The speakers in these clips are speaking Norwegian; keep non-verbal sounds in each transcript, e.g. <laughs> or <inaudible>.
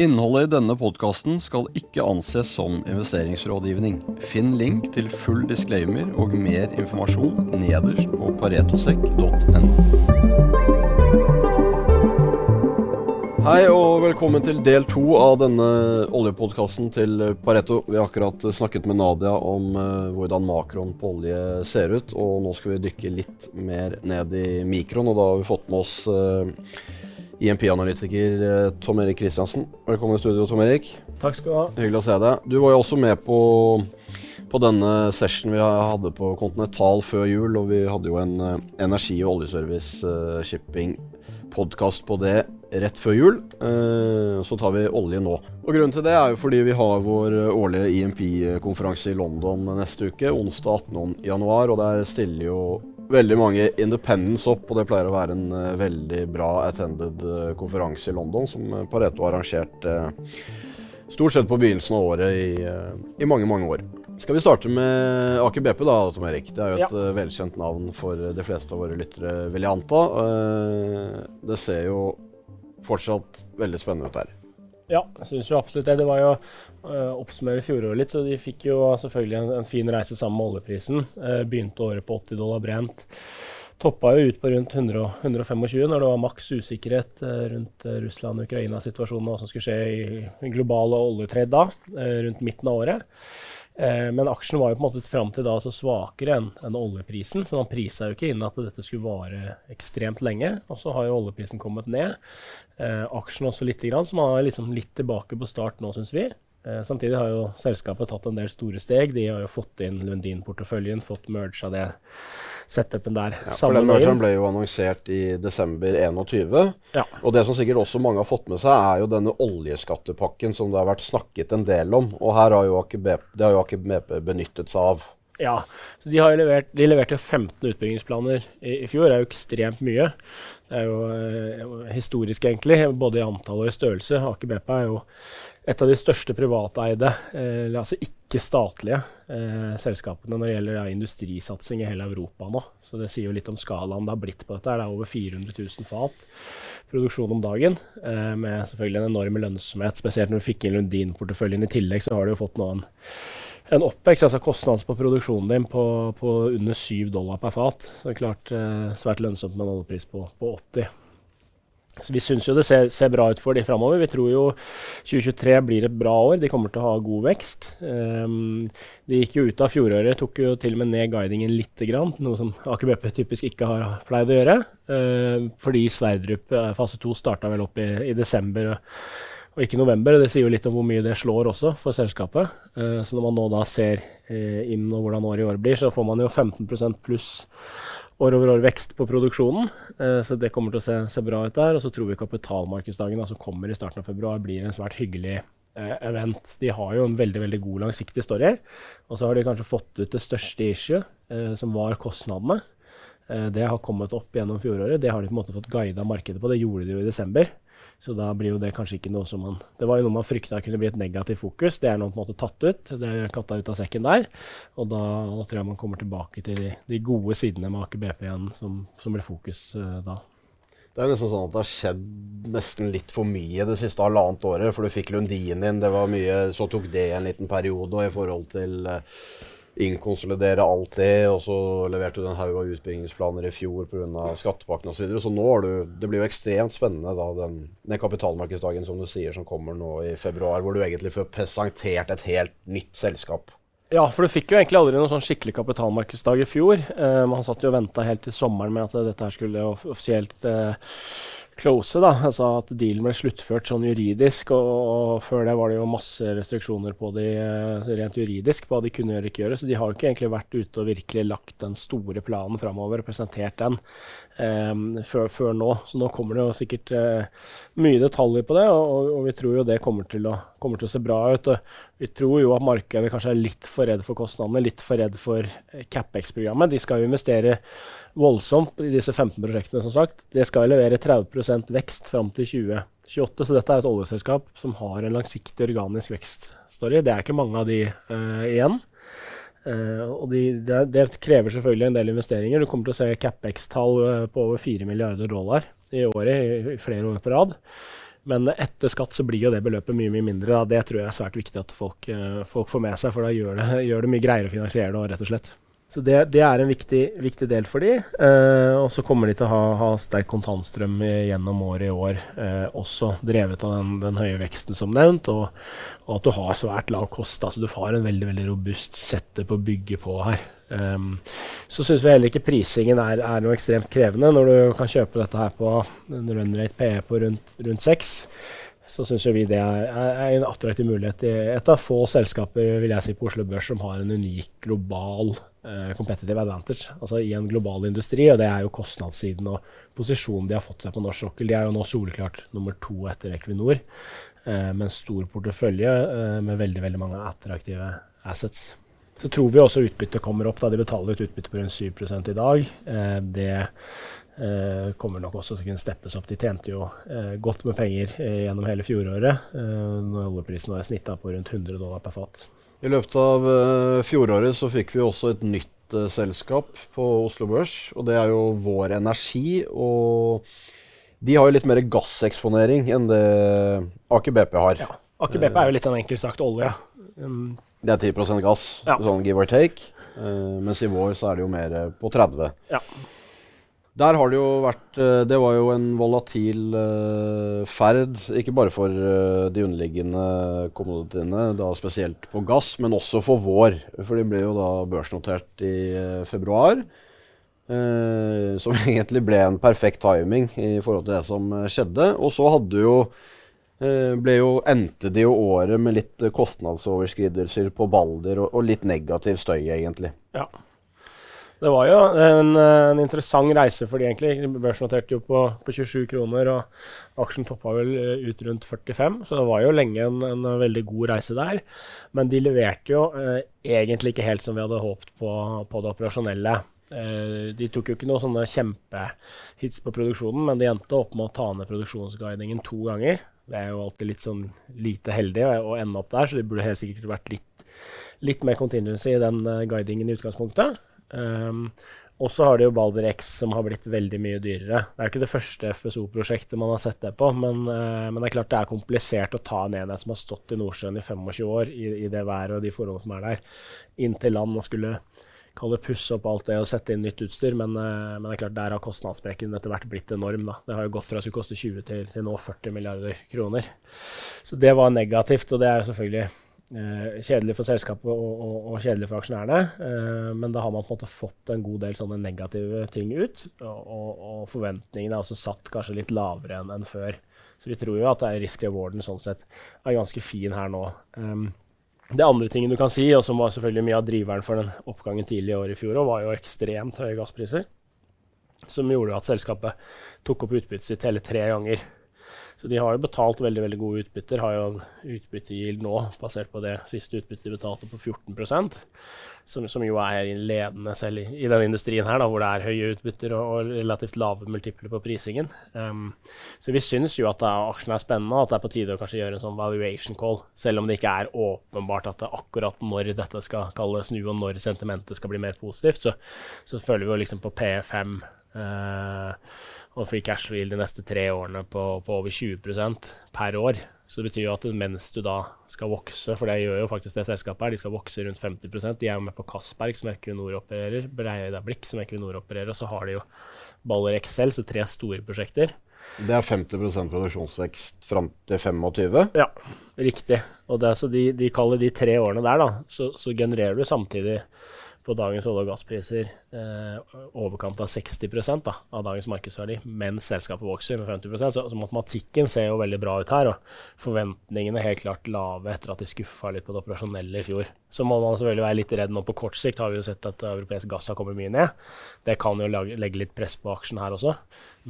Innholdet i denne podkasten skal ikke anses som investeringsrådgivning. Finn link til full disclaimer og mer informasjon nederst på paretosekk.no. Hei og velkommen til del to av denne oljepodkasten til Pareto. Vi har akkurat snakket med Nadia om uh, hvordan makroen på olje ser ut, og nå skal vi dykke litt mer ned i mikroen. Og da har vi fått med oss uh, IMP-analytiker eh, Tom Erik Kristiansen. Velkommen i studio, Tom Erik. Takk skal du ha. Hyggelig å se deg. Du var jo også med på, på denne session vi hadde på Continental før jul, og vi hadde jo en uh, energi- og oljeservice uh, shipping podkast på det rett før jul. Så tar vi olje nå. Og Grunnen til det er jo fordi vi har vår årlige IMP-konferanse i London neste uke, onsdag 18.1, og der stiller jo veldig mange independents opp, og det pleier å være en uh, veldig bra attended uh, konferanse i London, som uh, Pareto har arrangert stort sett på begynnelsen av året i, i, mange, mange år. Skal vi starte med Aker BP, da, Tom Erik? Det er jo et ja. velkjent navn for de fleste av våre lyttere, vil jeg anta. det ser jo fortsatt veldig spennende ut her. Ja, syns jo absolutt det. Det var jo uh, oppsummere fjoråret litt, så de fikk jo selvfølgelig en, en fin reise sammen med oljeprisen. Uh, begynte året på 80 dollar brent. Toppa jo ut på rundt 100, 125 når det var maks usikkerhet uh, rundt Russland-Ukraina-situasjonen og hva som skulle skje i, den globale oljetrade da, rundt midten av året. Eh, men aksjen var jo på en måte fram til da så svakere enn en oljeprisen, så man prisa jo ikke inn at dette skulle vare ekstremt lenge. Og så har jo oljeprisen kommet ned. Eh, aksjen også lite grann, så man er liksom litt tilbake på start nå, syns vi. Eh, samtidig har jo selskapet tatt en del store steg. De har jo fått inn Lundin-porteføljen, fått merga det setupen der. Ja, for den mergeren ble jo annonsert i desember 21. Ja. Og det som sikkert også mange har fått med seg, er jo denne oljeskattepakken som det har vært snakket en del om. Og her har jo Aker BP benyttet seg av. Ja, så de, har levert, de leverte 15 utbyggingsplaner i, i, fjor. Det er jo ekstremt mye. Det er jo eh, historisk, egentlig, både i antall og i størrelse. Aker BP er jo et av de største privateide, eh, altså ikke-statlige, eh, selskapene når det gjelder ja, industrisatsing i hele Europa nå. Så det sier jo litt om skalaen det har blitt på dette. Det er over 400 000 fat produksjon om dagen, eh, med selvfølgelig en enorm lønnsomhet. Spesielt når du fikk inn Lundin-porteføljen i tillegg, så har du jo fått noen en oppvekst, altså kostnads på produksjonen din på, på under 7 dollar per fat. Så det er klart eh, svært lønnsomt med en oljepris på, på 80. Så Vi syns jo det ser, ser, bra ut for de framover. Vi tror jo 2023 blir et bra år. De kommer til å ha god vekst. Um, de gikk jo ut av fjoråret, tok jo til og med ned guidingen litt, grann, noe som Aker BP typisk ikke har pleid å gjøre. Uh, fordi Sverdrup uh, fase 2 starta vel opp i, i desember. Og, og ikke november. Det sier jo litt om hvor mye det slår også for selskapet. Uh, så når man nå da ser uh, inn og hvordan året i år blir, så får man jo 15 pluss år over år vekst på produksjonen. Eh, så det kommer til å se, se, bra ut der. Og så tror vi kapitalmarkedsdagen som kommer i starten av februar, blir en svært hyggelig eh, event. De har jo en veldig veldig god langsiktig story. Og så har de kanskje fått ut det største issue, eh, som var kostnadene. Eh, det har kommet opp gjennom fjoråret. Det har de på en måte fått guida markedet på. Det gjorde de jo i desember. Så da blir jo det kanskje ikke noe som man Det var jo noe man frykta kunne bli et negativt fokus. Det er nå på en måte tatt ut. Det er katta ut av sekken der. Og da, da tror jeg man kommer tilbake til de, de gode sidene med Aker BP igjen, som, som blir fokus uh, da. Det er nesten sånn at det har skjedd nesten litt for mye det siste halvannet året. For du fikk Lundin inn, det var mye Så tok det en liten periode. Og i forhold til uh, inkonsolidere alt det, og så leverte du en haug av utbyggingsplaner i fjor pga. skattepakken osv. Så, videre. så nå har du Det blir jo ekstremt spennende da, den, den, kapitalmarkedsdagen som du sier som kommer nå i februar, hvor du egentlig får presentert et helt nytt selskap. Ja, for du fikk jo egentlig aldri noen sånn skikkelig kapitalmarkedsdag i fjor. Eh, man satt jo og venta helt til sommeren med at dette her skulle offisielt uh, close, da. Altså at dealen ble sluttført sånn juridisk. Og, og, før det var det jo masse restriksjoner på de eh, rent juridisk på hva de kunne gjøre og ikke gjøre. Så de har jo ikke egentlig vært ute og virkelig lagt den store planen framover og presentert den um, før, før, nå. Så nå kommer det jo sikkert uh, mye detaljer på det, og, og, vi tror jo det kommer til, å, kommer til å se bra ut. Og vi tror jo at markedet kanskje er litt for redd for kostnadene, litt for redd for CapEx-programmet. De skal jo investere voldsomt i disse 15 prosjektene, som sagt. Det skal levere 30 vekst fram til 2028. Så dette er et oljeselskap som har en langsiktig organisk vekststory. Det er ikke mange av de uh, igjen. Uh, og de, det, det, krever selvfølgelig en del investeringer. Du kommer til å se CapEx-tall uh, på over 4 milliarder dollar i året i, flere år på rad. Men etter skatt så blir jo det beløpet mye mye mindre. Da. Det tror jeg er svært viktig at folk, folk får med seg, for da gjør det, gjør det mye greiere å finansiere det, rett og slett. Så det, det, er en viktig, viktig del for de. Eh, og så kommer de til å ha, ha sterk kontantstrøm gjennom året i år, eh, også drevet av den, den, høye veksten som nevnt, og, og, at du har svært lav kost. Altså du har en veldig veldig robust på å bygge på her. Um, så syns vi heller ikke prisingen er, er, noe ekstremt krevende. Når du kan kjøpe dette her på en run rate PE på rundt, rundt 6, så syns vi det er, er, en attraktiv mulighet. Et av få selskaper vil jeg si på Oslo Børs som har en unik global competitive advantage altså i en global industri. og Det er jo kostnadssiden og posisjonen de har fått seg på norsk sokkel. De er jo nå soleklart nummer to etter Equinor, eh, med en stor portefølje eh, med veldig, veldig mange attraktive assets. Så tror vi også utbyttet kommer opp. da De betaler ut utbytte på rundt 7% i dag. det kommer nok også til å kunne steppes opp. De tjente jo godt med penger gjennom hele fjoråret, når oljeprisen var snitta på rundt 100 dollar per fat. I løpet av uh, fjoråret så fikk vi også et nytt uh, selskap på Oslo Børs. Og det er jo Vår Energi. Og de har jo litt mer gasseksponering enn det Aker BP har. Ja. Aker BP er jo litt sånn enkelt sagt olje. Um, det er 10 gass, ja. sånn give or take. Uh, mens i vår så er det jo mer på 30 ja. Der har det jo vært eh, Det var jo en volatil uh, ferd, ikke bare for uh, de underliggende kommoditiene, da spesielt på gass, men også for vår. For de ble jo da børsnotert i februar. som <laughs> egentlig ble en perfekt timing i forhold til det som skjedde. Og så hadde jo ble jo, endte de jo året med litt kostnadsoverskridelser på Balder og, og litt negativ støy, egentlig. Ja. Det var jo en, en, interessant reise for de egentlig. Børsnoterte jo på, på, 27 kroner, og aksjen toppa vel eh, ut rundt 45, så det var jo lenge en, en veldig god reise der. Men de leverte jo eh, egentlig ikke helt som vi hadde håpet på, på det operasjonelle. Eh, de tok jo ikke noen sånne kjempehits på produksjonen, men de endte opp med å ta ned produksjonsguidingen to ganger. Det er jo alltid litt sånn lite heldig å ende opp der, så det burde helt sikkert vært litt, litt mer contingency i den uh, guidingen i utgangspunktet. Um, og så har det jo Balber X, som har blitt veldig mye dyrere. Det er ikke det første FPSO-prosjektet man har sett det på, men, uh, men, det er klart det er komplisert å ta en enhet som har stått i Nordsjøen i 25 år, i, i det været og de forholdene som er der, inn til land og skulle kalle pusse opp alt det og sette inn nytt utstyr. Men, uh, men det er klart der har kostnadssprekken etter hvert blitt enorm. Da. Det har jo gått fra å skulle koste 20 til, til nå 40 milliarder kroner. Så det var negativt, og det er jo selvfølgelig kjedelig for selskapet og, og, og, kjedelig for aksjonærene. Eh, men da har man på en måte fått en god del sånne negative ting ut. Og, og forventningene er også satt kanskje litt lavere enn, enn før. Så vi tror jo at risk rewarden sånn sett er ganske fin her nå. Um, det andre tingen du kan si, og som var selvfølgelig mye av driveren for den oppgangen tidlig i år i fjor, var jo ekstremt høye gasspriser. Som gjorde at selskapet tok opp utbyttet sitt hele tre ganger. Så de har jo betalt veldig veldig gode utbytter. Har jo utbyttegild nå, basert på det siste utbyttet de betalte, på 14% som, som jo er ledende selv i, i denne industrien her, da, hvor det er høye utbytter og, og relativt lave multipler på prisingen. Um, så vi syns jo at aksjen er spennende, og at det er på tide å kanskje gjøre en sånn valuation call, selv om det ikke er åpenbart at det akkurat når dette skal kalles snu, og når sentimentet skal bli mer positivt, så, så føler vi jo liksom på P5. Uh, og free cash will de neste tre årene på, på, over 20% per år. Så det betyr jo at mens du da skal vokse, for det gjør jo faktisk det selskapet her, de skal vokse rundt 50 De er jo med på Castberg, som Equinor opererer, Breida Blikk, som Equinor opererer, og så har de jo Baller Excel, så tre store prosjekter. Det er 50% produksjonsvekst fram til 25? Ja, riktig. Og det, så de, de kaller de tre årene der, da, så, så genererer du samtidig på dagens olje- og gasspriser eh, overkant av 60 da, av dagens markedsverdi, mens selskapet vokser med 50 så, så, matematikken ser jo veldig bra ut her. Og forventningene helt klart lave etter at de skuffa litt på det operasjonelle i fjor. Så må man selvfølgelig være litt redd nå på kort sikt. Har vi jo sett at europeisk gass har kommet mye ned. Det kan jo lage, legge litt press på aksjen her også.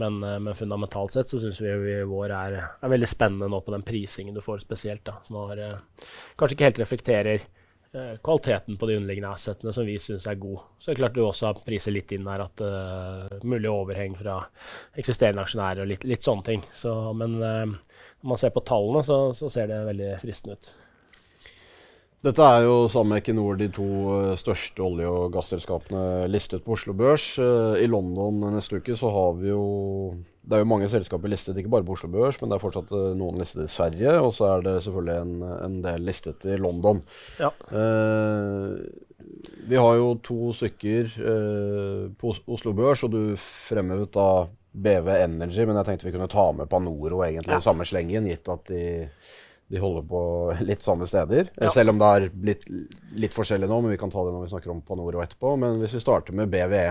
Men, eh, men fundamentalt sett så syns vi, vi vår er, er, veldig spennende nå på den prisingen du får spesielt. da, Som kanskje ikke helt reflekterer kvaliteten på de underliggende assetene som vi syns er god. Så er det klart du også har priset litt inn her at uh, mulig overheng fra eksisterende aksjonærer og litt, litt sånne ting. Så, men uh, når man ser på tallene, så, så, ser det veldig fristende ut. Dette er jo sammen med Equinor de to største olje- og gasselskapene listet på Oslo Børs. I London neste uke så har vi jo det er jo mange selskaper listet, ikke bare på Oslo Børs, men det er fortsatt uh, noen listet i Sverige. Og så er det selvfølgelig en, en del listet i London. Ja. Eh, vi har jo to stykker eh, på Oslo Børs, og du fremhevet da BV Energy, men jeg tenkte vi kunne ta med Panoro egentlig i samme slengen, gitt at de, de holder på <laughs> litt samme steder. Ja. Selv om det er blitt litt forskjellig nå, men vi kan ta det når vi snakker om Panoro etterpå. Men hvis vi starter med BVE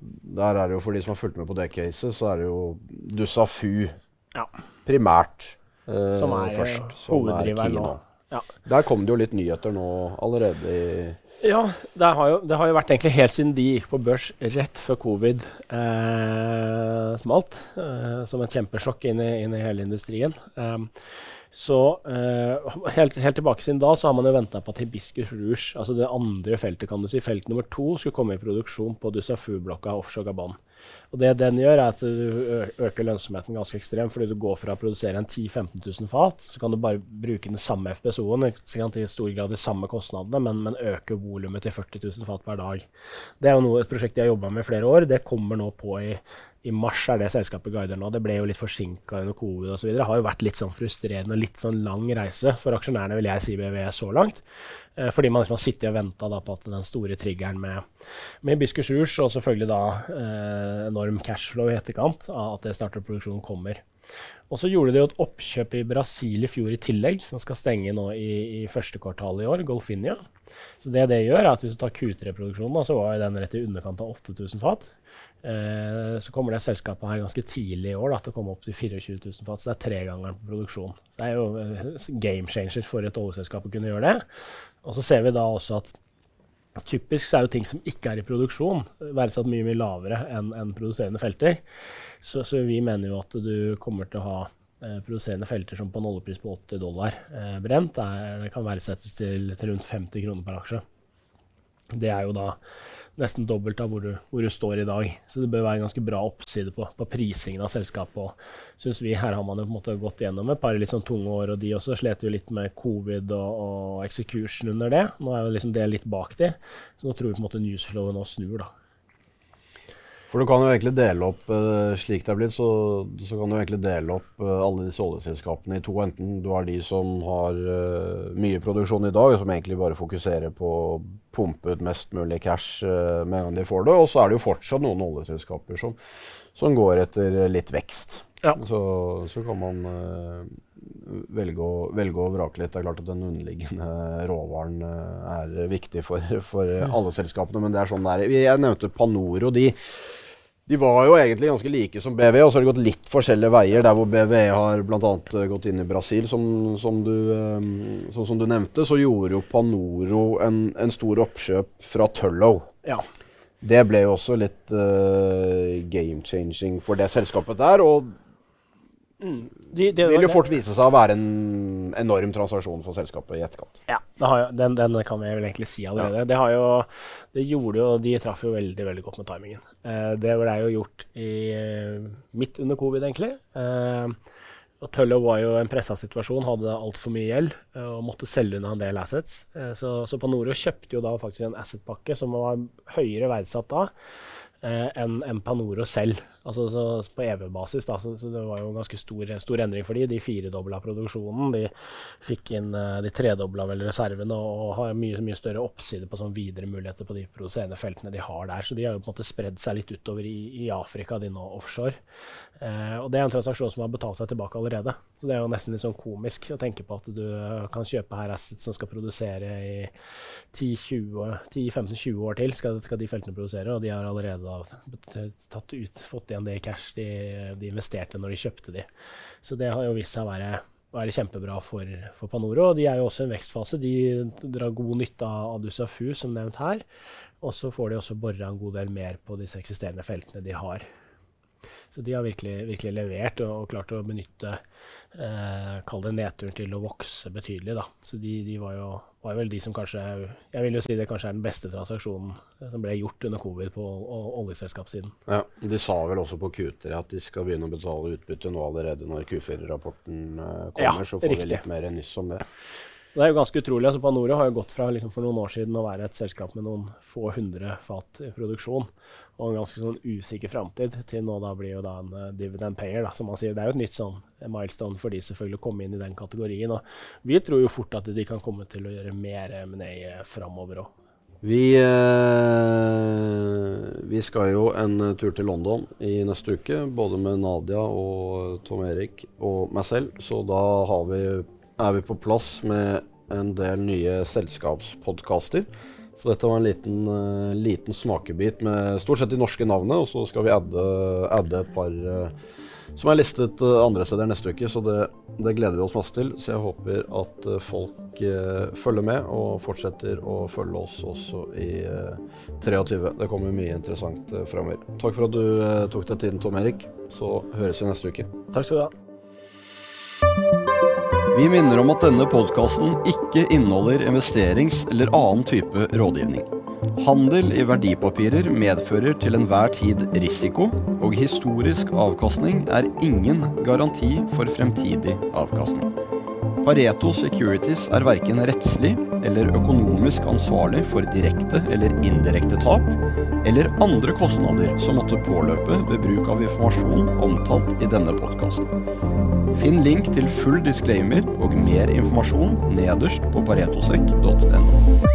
der er det jo For de som har fulgt med på det caset, så er det jo Dussafu Ja. primært eh, Som er, eh, først. Som er nå. Ja. Der kom det jo litt nyheter nå allerede i Ja, det har, jo, det har jo vært egentlig helt siden de gikk på børs rett før covid eh, smalt. Eh, som et kjempesjokk inn i, inn i hele industrien. Um, så eh, helt, helt, tilbake siden da så har man jo venta på at Hibiscus Rouge, altså det andre feltet, kan du si, felt nummer to, skulle komme i produksjon på Dussafu-blokka offshore Gabon. Og det den gjør, er at du øker lønnsomheten ganske ekstremt, fordi du går fra å produsere en 10 000-15 000 fat, så kan du bare bruke den samme FPSO-en, i stor grad de samme kostnadene, men, men øke volumet til 40 000 fat per dag. Det er jo noe, et prosjekt de har jobba med i flere år. Det kommer nå på i i mars er det selskapet guider nå. Det ble jo litt forsinka under covid osv. Det har jo vært litt sånn frustrerende og litt sånn lang reise for aksjonærene, vil jeg si, BV, så langt. Eh, fordi man liksom har sittet og venta på at den store triggeren med, med Biscus Rouge, og selvfølgelig da eh, enorm cashflow i etterkant av at det starter produksjonen, kommer. Og så gjorde de jo et oppkjøp i Brasil i fjor i tillegg, som skal stenge nå i, i første kvartal i år, Golfinia. Så det det gjør, er at hvis du tar Q3-produksjonen, så var den rett i underkant av 8000 fat. Eh, så kommer det selskapet her ganske tidlig i år da, til å komme opp til 24 000 fat. Så det er tregangeren på produksjon. Det er jo eh, game changer for et oljeselskap å kunne gjøre det. Og så ser vi da også at Typisk så er jo ting som ikke er i produksjon, verdsatt mye mye lavere enn en produserende felter. Så, så, vi mener jo at du kommer til å ha eh, produserende felter som på en oljepris på 80 dollar eh, brent. det kan verdsettes til, til rundt 50 kroner per aksje. Det er jo da nesten dobbelt av hvor du, hvor du, står i dag. Så det bør være en ganske bra oppside på, på prisingen av selskapet. Og synes vi Her har man jo på en måte gått gjennom et par litt sånn tunge år, og de også slet jo litt med covid og, og execution under det. Nå er jo liksom det litt bak de, så nå tror vi på en måte newsflowen nå snur, da. For du kan jo egentlig dele opp uh, slik det er blitt, så, så, kan du egentlig dele opp uh, alle disse oljeselskapene i to. Enten du har de som har uh, mye produksjon i dag, og som egentlig bare fokuserer på å pumpe ut mest mulig cash med en gang de får det. Og så er det jo fortsatt noen oljeselskaper som, som går etter litt vekst. Ja. Så, så, kan man velge å, velge, å, vrake litt. Det er klart at den underliggende råvaren er viktig for, for alle selskapene, men det er sånn det er. Jeg nevnte Panoro. de de var jo egentlig ganske like som BV, og så har de gått litt forskjellige veier. Der hvor BV har bl.a. Eh, gått inn i Brasil, som, som, du, sånn som du nevnte, så gjorde jo Panoro en, en stor oppkjøp fra Tullow. Ja. Det ble jo også litt uh, game changing for det selskapet der. og Mm. De, det vil jo fort vise seg å være en enorm transaksjon for selskapet i etterkant. Ja, jo, den, den, kan vi vel egentlig si allerede. Ja. Det, har jo, det gjorde jo, De traff jo veldig veldig godt med timingen. Eh, det ble jo gjort i, eh, midt under covid, egentlig. Eh, og Tøllo var jo en pressa situasjon, hadde altfor mye gjeld og måtte selge unna en del assets. Eh, så, så Panoro kjøpte jo da faktisk en assetpakke som var høyere verdsatt da enn en Panoro selv altså på EV-basis. da, så, så, Det var jo en ganske stor, stor endring for de. De firedobla produksjonen. De fikk inn, eh, de tredobla vel reservene og, har mye, mye større oppside på sånn videre muligheter på de produserende feltene de har der. Så de har jo på en måte spredd seg litt utover i, i Afrika, de nå offshore. Eh, og det er en transaksjon som har betalt seg tilbake allerede. Så det er jo nesten litt sånn komisk å tenke på at du kan kjøpe her assets som skal produsere i 10-15-20 år til, skal, skal, de feltene produsere, og de har allerede tatt ut, fått igjen det i cash de, de, investerte når de kjøpte de. Så det har jo vist seg å være, være kjempebra for, for, Panoro. De er jo også i en vekstfase. De drar god nytte av Adusafu, som nevnt her. Og så får de også bora en god del mer på disse eksisterende feltene de har. Så de har virkelig, virkelig levert og, og, klart å benytte eh, Kall det nedturen til å vokse betydelig. da. Så de, de var, jo, var, vel de som kanskje Jeg vil jo si det kanskje er den beste transaksjonen som ble gjort under covid på oljeselskapssiden. Ja, De sa vel også på Q3 at de skal begynne å betale utbytte nå allerede når Q4-rapporten eh, kommer. Ja, så får riktig. vi litt mer nyss om det. Det er jo ganske utrolig. altså Panoro har jo gått fra liksom for noen år siden å være et selskap med noen få hundre fat i produksjon og en ganske sånn usikker framtid, til nå da blir jo da en uh, dividend payer, da, som man sier. Det er jo et nytt sånn milestone for de selvfølgelig å komme inn i den kategorien. og Vi tror jo fort at de kan komme til å gjøre mer M&A framover òg. Vi, eh, vi, skal jo en tur til London i neste uke, både med Nadia og Tom Erik og meg selv. Så da har vi, er vi på plass med en del nye selskapspodkaster. Så dette var en liten, uh, liten, smakebit med stort sett de norske navnene. Og så skal vi adde, adde et par uh, som er listet uh, andre steder neste uke. Så det, det, gleder vi oss masse til. Så jeg håper at folk følger med og fortsetter å følge oss også i 23. Det kommer mye interessant framover. Takk for at du tok deg tiden, Tom Erik. Så høres vi neste uke. Takk skal du ha. Vi minner om at denne podkasten ikke inneholder investerings- eller annen type rådgivning. Handel i verdipapirer medfører til enhver tid risiko, og historisk avkastning er ingen garanti for fremtidig avkastning. Pareto Securities er verken rettslig eller økonomisk ansvarlig for direkte eller indirekte tap, eller andre kostnader som måtte påløpe ved bruk av informasjon omtalt i denne podkasten. Finn link til full disclaimer og mer informasjon nederst på paretosek.no.